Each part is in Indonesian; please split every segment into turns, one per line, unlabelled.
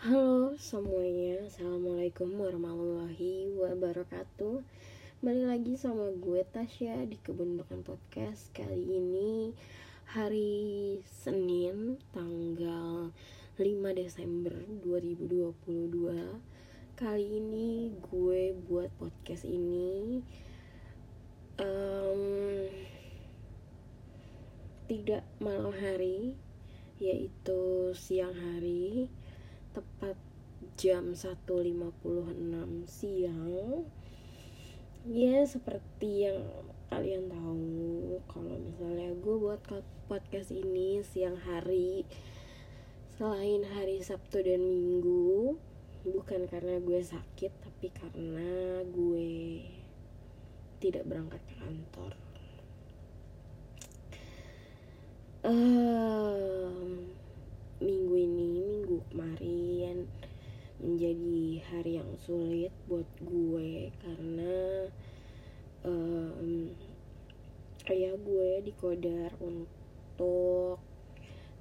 Halo semuanya, Assalamualaikum warahmatullahi wabarakatuh. Balik lagi sama gue Tasya di Kebun Makan Podcast. Kali ini hari Senin tanggal 5 Desember 2022 Kali ini gue buat podcast ini um, Tidak malam hari Yaitu siang hari tepat jam 1.56 siang. Ya seperti yang kalian tahu kalau misalnya gue buat podcast ini siang hari selain hari Sabtu dan Minggu bukan karena gue sakit tapi karena gue tidak berangkat ke kantor. Um, minggu ini minggu kemarin menjadi hari yang sulit buat gue karena um, ayah gue dikodar untuk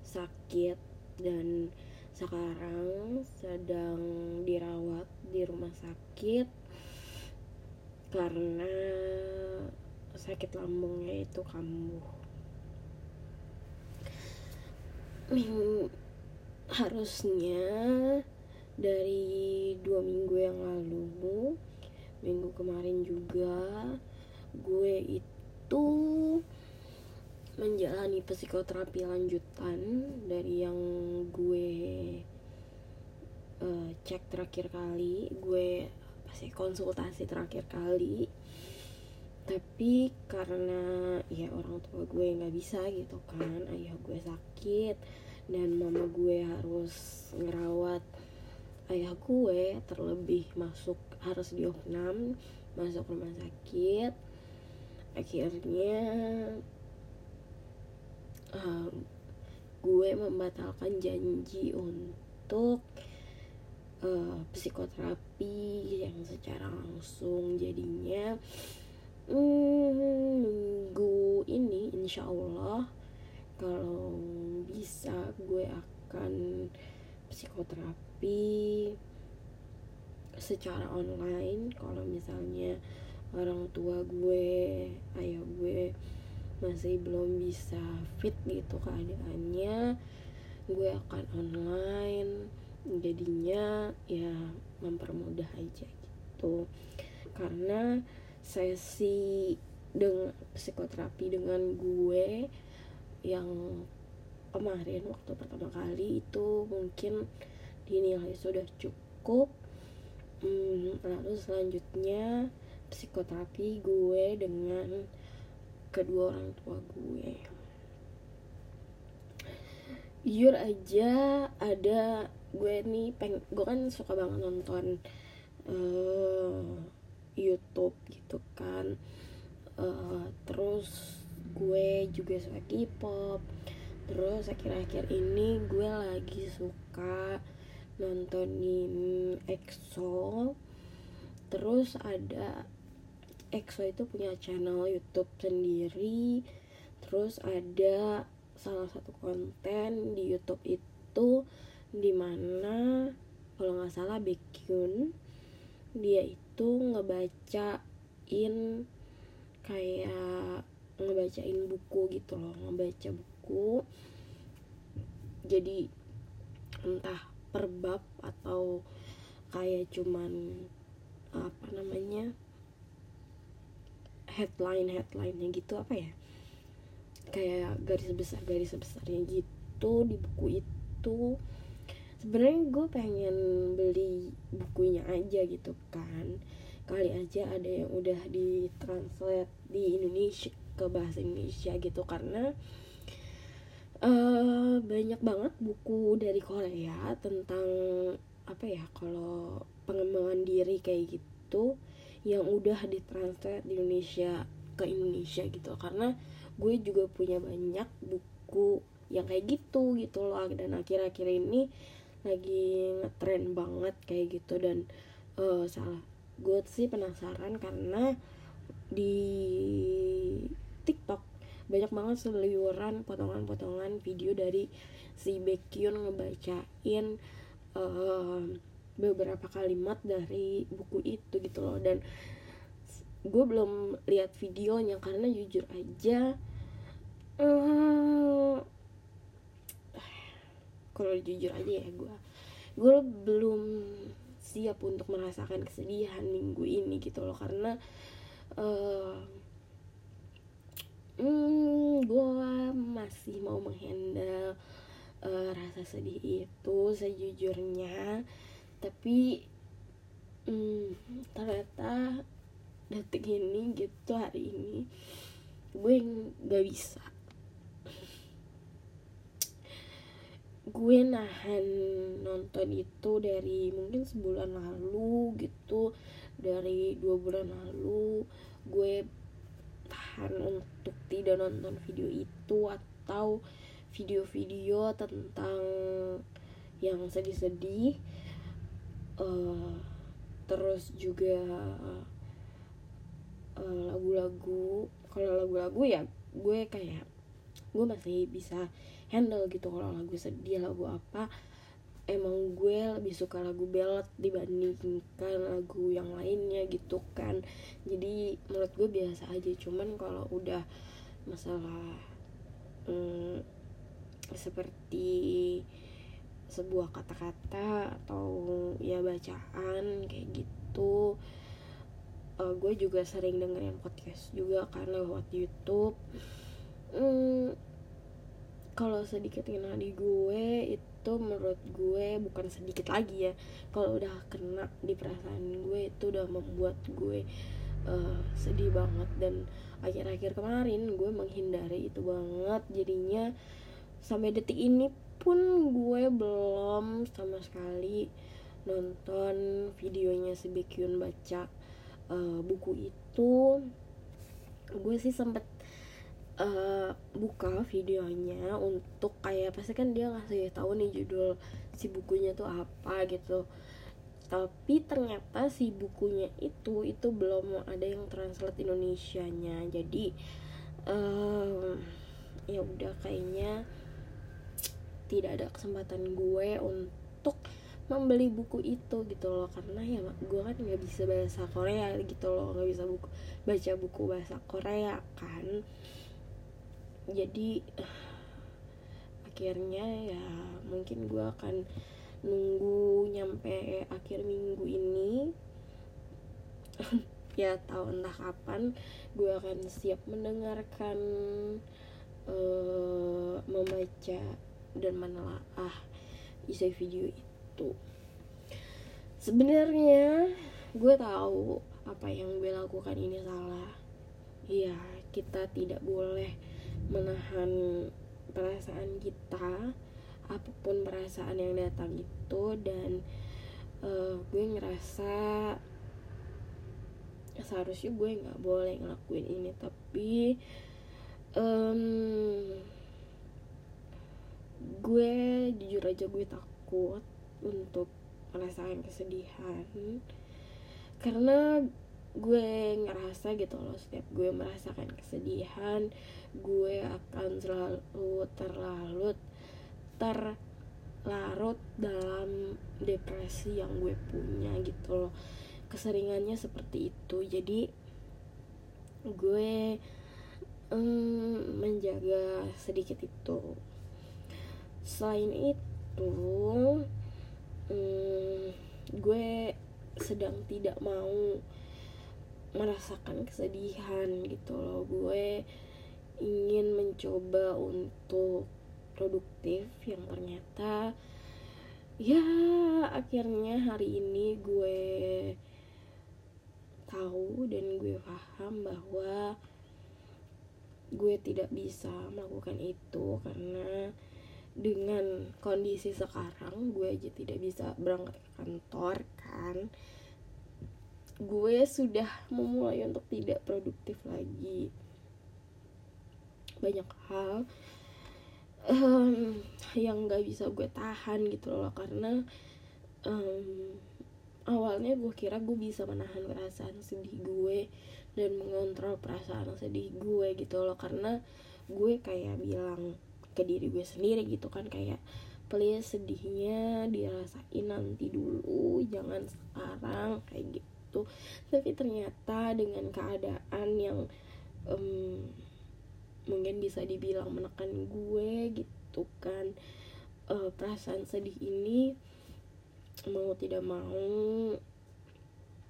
sakit dan sekarang sedang dirawat di rumah sakit karena sakit lambungnya itu kambuh harusnya dari dua minggu yang lalu minggu kemarin juga gue itu menjalani psikoterapi lanjutan dari yang gue uh, cek terakhir kali gue pasti konsultasi terakhir kali. Tapi karena ya orang tua gue nggak bisa gitu kan ayah gue sakit dan mama gue harus ngerawat ayah gue terlebih masuk harus diopnam masuk rumah sakit. Akhirnya um, gue membatalkan janji untuk uh, psikoterapi yang secara langsung. Jadinya hmm, minggu ini insya Allah kalau gue akan psikoterapi secara online. Kalau misalnya orang tua gue ayah gue masih belum bisa fit gitu keadaannya gue akan online. Jadinya ya mempermudah aja gitu. Karena sesi dengan psikoterapi dengan gue yang kemarin waktu pertama kali itu mungkin dinilai sudah cukup. Hmm, lalu selanjutnya psikoterapi gue dengan kedua orang tua gue. Jujur aja ada gue nih peng gue kan suka banget nonton uh, YouTube gitu kan. Uh, terus gue juga suka K-pop terus akhir-akhir ini gue lagi suka nontonin EXO terus ada EXO itu punya channel YouTube sendiri. Terus ada salah satu konten di YouTube itu di mana kalau nggak salah Baekhyun dia itu ngebacain kayak ngebacain buku gitu loh ngebaca buku jadi entah per bab atau kayak cuman apa namanya headline headlinenya gitu apa ya? Kayak garis besar garis besarnya gitu di buku itu. Sebenarnya gue pengen beli bukunya aja gitu kan. Kali aja ada yang udah ditranslate di Indonesia ke bahasa Indonesia gitu. Karena uh, banyak banget buku dari Korea tentang apa ya kalau pengembangan diri kayak gitu yang udah ditranslate di Indonesia ke Indonesia gitu. Karena gue juga punya banyak buku yang kayak gitu gitu loh. Dan akhir-akhir ini lagi ngetren banget kayak gitu. Dan uh, salah gue sih penasaran karena di TikTok banyak banget seliuran potongan-potongan video dari si Baekhyun ngebacain uh, beberapa kalimat dari buku itu gitu loh. Dan gue belum lihat videonya karena jujur aja uh, kalau jujur aja ya gue gue belum siap untuk merasakan kesedihan minggu ini gitu loh. Karena uh, hmm, gue masih mau menghandle uh, rasa sedih itu sejujurnya. Tapi hmm, ternyata detik ini gitu hari ini gue nggak bisa. Gue nahan nonton itu dari mungkin sebulan lalu gitu dari dua bulan lalu gue tahan untuk tidak nonton video itu atau video-video tentang yang sedih-sedih. Uh, terus juga eh, lagu-lagu. Uh, kalau lagu-lagu ya gue kayak gue masih bisa handle gitu kalau lagu sedih lagu apa. Emang gue lebih suka lagu ballad dibandingkan lagu yang lainnya gitu kan. Jadi menurut gue biasa aja. Cuman kalau udah masalah hmm, seperti sebuah kata-kata atau ya bacaan kayak gitu. Uh, gue juga sering dengerin podcast juga kan lewat YouTube. Hmm, kalau sedikit kenal di gue itu menurut gue bukan sedikit lagi ya. Kalau udah kena di perasaan gue itu udah membuat gue uh, sedih banget dan akhir-akhir kemarin gue menghindari itu banget. Jadinya sampai detik ini pun gue belum sama sekali nonton videonya si Baekhyun baca uh, buku itu. Gue sih sempet uh, buka videonya untuk kayak pasti kan dia ngasih tahu nih judul si bukunya tuh apa gitu tapi ternyata si bukunya itu itu belum ada yang translate Indonesia-nya. Jadi uh, ya udah kayaknya tidak ada kesempatan gue untuk membeli buku itu gitu loh. Karena ya gue kan nggak bisa bahasa Korea gitu loh. Nggak bisa buku baca buku bahasa Korea kan. Jadi akhirnya ya mungkin gue akan nunggu nyampe akhir minggu ini ya tahu entah kapan gue akan siap mendengarkan uh, membaca dan menelaah isi video itu. Sebenarnya gue tahu apa yang gue lakukan ini salah. Iya kita tidak boleh menahan perasaan kita apa pun perasaan yang datang itu dan uh, gue ngerasa seharusnya gue nggak boleh ngelakuin ini tapi um, gue jujur aja gue takut untuk merasakan kesedihan. Karena gue ngerasa gitu loh setiap gue merasakan kesedihan gue akan selalu terlalu terlarut dalam depresi yang gue punya gitu loh. Keseringannya seperti itu. Jadi gue um, menjaga sedikit itu. Selain itu hmm, gue sedang tidak mau merasakan kesedihan gitu loh. Gue ingin mencoba untuk produktif yang ternyata ya akhirnya hari ini gue tahu dan gue paham bahwa gue tidak bisa melakukan itu karena dengan kondisi sekarang gue aja tidak bisa berangkat ke kantor kan. Gue sudah memulai untuk tidak produktif lagi. Banyak hal um, yang gak bisa gue tahan gitu loh karena um, awalnya gue kira gue bisa menahan perasaan sedih gue dan mengontrol perasaan sedih gue gitu loh karena gue kayak bilang ke diri gue sendiri gitu kan kayak please sedihnya dirasain nanti dulu jangan sekarang kayak gitu. Tapi ternyata dengan keadaan yang um, mungkin bisa dibilang menekan gue gitu kan. Uh, perasaan sedih ini mau tidak mau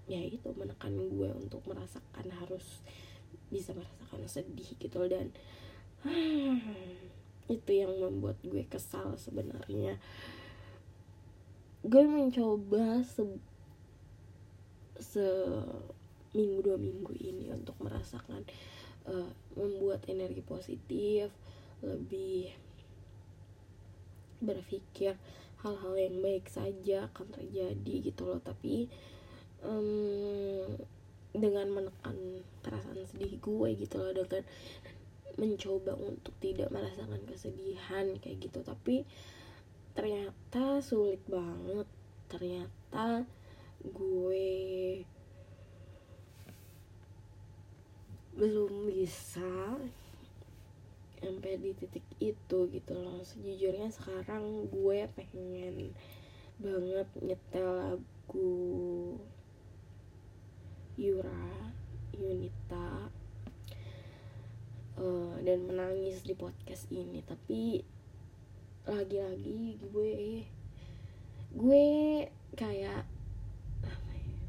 ya itu menekan gue untuk merasakan harus bisa merasakan sedih gitu dan itu yang membuat gue kesal sebenarnya. Gue mencoba se se minggu dua minggu ini untuk merasakan uh, membuat energi positif lebih berpikir hal-hal yang baik saja akan terjadi gitu loh. Tapi um, dengan menekan perasaan sedih gue gitu loh dengan mencoba untuk tidak merasakan kesedihan kayak gitu. Tapi ternyata sulit banget. Ternyata gue belum bisa sampai di titik itu gitu loh. Sejujurnya sekarang gue pengen banget nyetel lagu Yura Yunita uh, dan menangis di podcast ini. Tapi lagi-lagi gue gue kayak apa ya,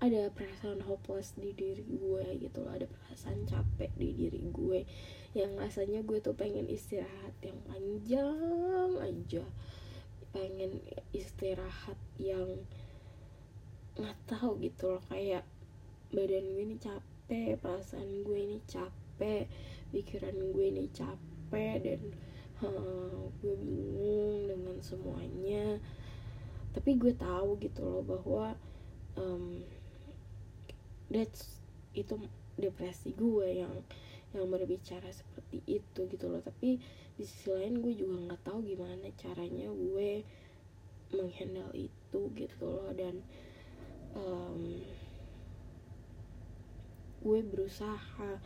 ada perasaan hopeless di diri gue gitu loh ada perasaan capek di diri gue. Yang rasanya gue tuh pengen istirahat yang panjang aja. Pengen istirahat yang nggak tahu gitu loh kayak badan gue ini capek perasaan gue ini capek pikiran gue ini capek dan uh, gue bingung dengan semuanya. Tapi gue tahu gitu loh bahwa um, that's itu depresi gue yang yang berbicara seperti itu gitu loh. Tapi di sisi lain gue juga nggak tahu gimana caranya gue menghandle itu gitu loh. Dan um, gue berusaha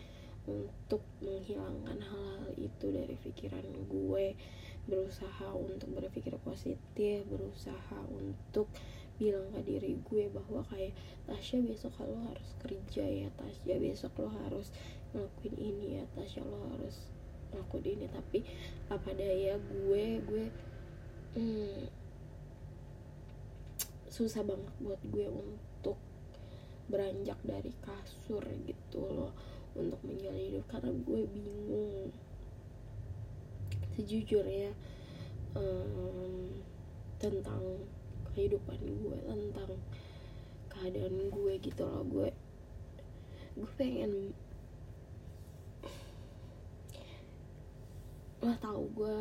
untuk menghilangkan hal-hal itu dari pikiran gue. Berusaha untuk berpikir positif berusaha untuk bilang ke diri gue bahwa kayak Tasya besok lo harus kerja ya Tasya. Besok lo harus ngelakuin ini ya Tasya. Lo harus ngelakuin ini. Tapi apa daya gue gue hmm, susah banget buat gue untuk beranjak dari kasur gitu loh untuk menjalani hidup. Karena gue bingung. Sejujurnya um, tentang kehidupan gue tentang keadaan gue gitu loh. Gue gue pengen lah tahu gue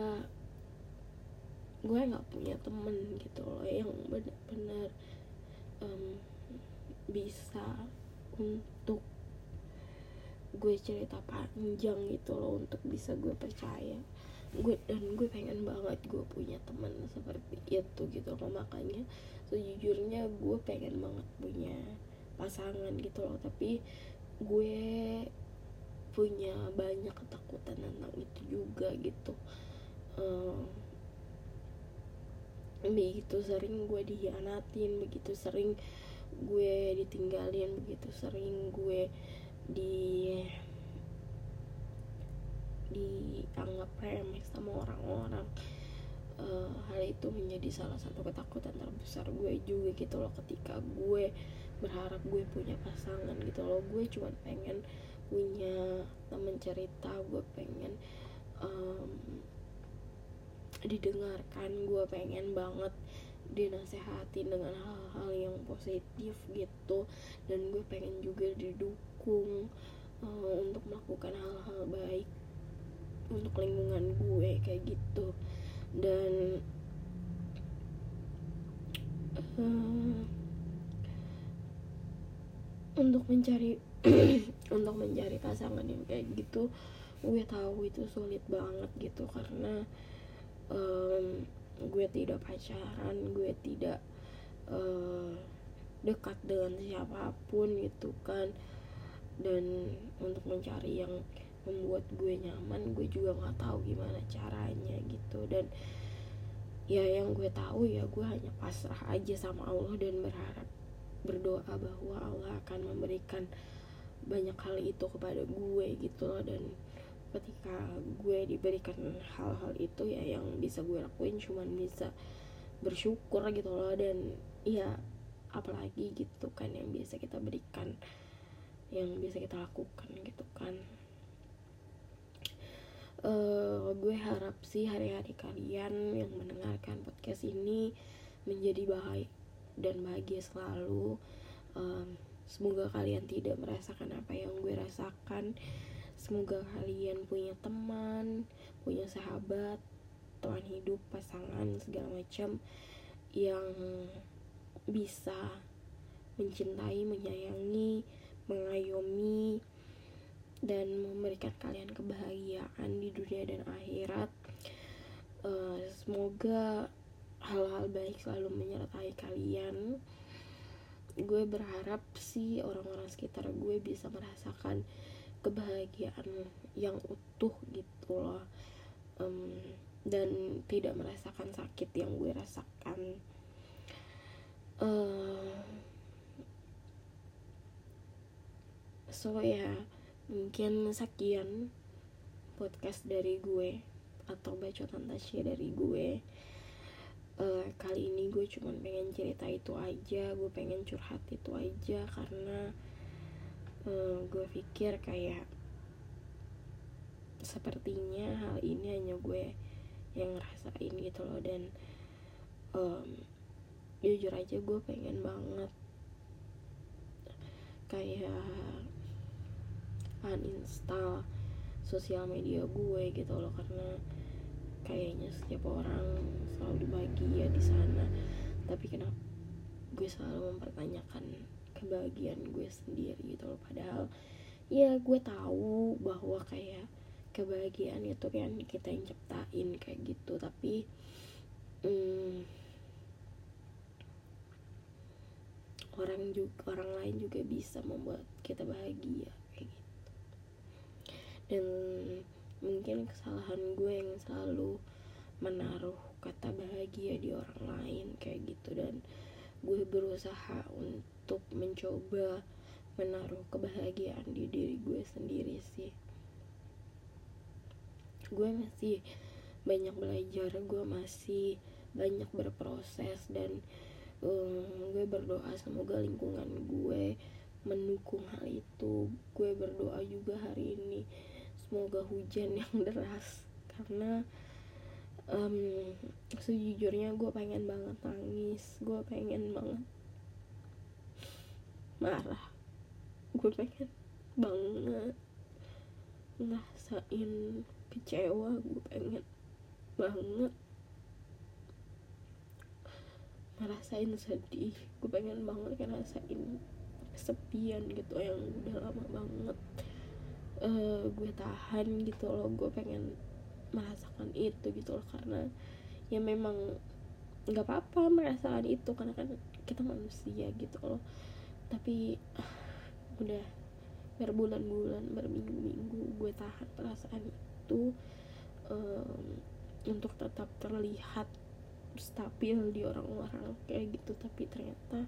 gue nggak punya temen gitu loh yang benar-benar um, bisa untuk gue cerita panjang gitu loh untuk bisa gue percaya gue dan gue pengen banget gue punya teman seperti itu gitu loh makanya sejujurnya gue pengen banget punya pasangan gitu loh. Tapi gue punya banyak ketakutan tentang itu juga gitu. Um, begitu sering gue dihianatin begitu sering gue ditinggalin begitu sering gue di dianggap remeh sama orang-orang. Uh, hal itu menjadi salah satu ketakutan terbesar gue juga gitu loh ketika gue berharap gue punya pasangan gitu loh. Gue cuma pengen punya temen cerita gue pengen um, didengarkan gue pengen banget dinasehatin dengan hal-hal yang positif gitu. Dan gue pengen juga didukung uh, untuk melakukan hal-hal baik untuk lingkungan gue kayak gitu. Dan uh, untuk mencari untuk mencari pasangan yang kayak gitu gue tahu itu sulit banget gitu. Karena um, gue tidak pacaran gue tidak uh, dekat dengan siapa pun gitu kan. Dan untuk mencari yang membuat gue nyaman gue juga nggak tahu gimana caranya gitu. Dan ya yang gue tahu ya gue hanya pasrah aja sama Allah dan berharap berdoa bahwa Allah akan memberikan banyak hal itu kepada gue gitu loh. Dan ketika gue diberikan hal-hal itu ya yang bisa gue lakuin cuman bisa bersyukur gitu loh. Dan ya apalagi gitu kan yang biasa kita berikan yang bisa kita lakukan gitu kan uh, gue harap sih hari-hari kalian yang mendengarkan podcast ini menjadi bahagia dan bahagia selalu. Um, semoga kalian tidak merasakan apa yang gue rasakan. Semoga kalian punya teman punya sahabat teman hidup pasangan segala macam yang bisa mencintai menyayangi mengayomi dan memberikan kalian kebahagiaan di dunia dan akhirat. Uh, semoga hal-hal baik selalu menyertai kalian. Gue berharap sih orang-orang sekitar gue bisa merasakan kebahagiaan yang utuh gitu loh. Um, dan tidak merasakan sakit yang gue rasakan. Uh, so ya yeah, mungkin sekian podcast dari gue atau bacotan tasya dari gue. Uh, kali ini gue cuma pengen cerita itu aja gue pengen curhat itu aja karena uh, gue pikir kayak sepertinya hal ini hanya gue yang ngerasain gitu loh dan um, jujur aja gue pengen banget. Kayak uninstall sosial media gue gitu loh karena kayaknya setiap orang selalu bahagia di sana. Tapi kenapa gue selalu mempertanyakan kebahagiaan gue sendiri gitu loh. Padahal ya gue tahu bahwa kayak kebahagiaan itu kan kita yang ciptain kayak gitu. Tapi hmm, orang juga orang lain juga bisa membuat kita bahagia dan mungkin kesalahan gue yang selalu menaruh kata bahagia di orang lain kayak gitu. Dan gue berusaha untuk mencoba menaruh kebahagiaan di diri gue sendiri sih. Gue masih banyak belajar gue masih banyak berproses dan um, gue berdoa semoga lingkungan gue mendukung hal itu. Gue berdoa juga hari ini semoga hujan yang deras. Karena um, sejujurnya gue pengen banget nangis. Gue pengen banget marah. Gue pengen banget ngerasain kecewa. Gue pengen banget ngerasain sedih. Gue pengen banget ngerasain kesepian gitu yang udah lama banget uh, gue tahan gitu loh gue pengen merasakan itu gitu loh karena ya memang nggak apa-apa merasakan itu karena kan kita manusia gitu loh. Tapi uh, udah berbulan-bulan berminggu-minggu gue tahan perasaan itu um, untuk tetap terlihat stabil di orang-orang kayak gitu. Tapi ternyata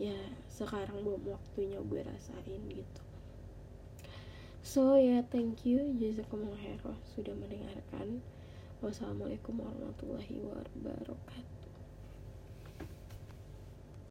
ya sekarang belum waktunya gue rasain gitu. So ya yeah, thank you jazakumullah sudah mendengarkan. Wassalamualaikum warahmatullahi wabarakatuh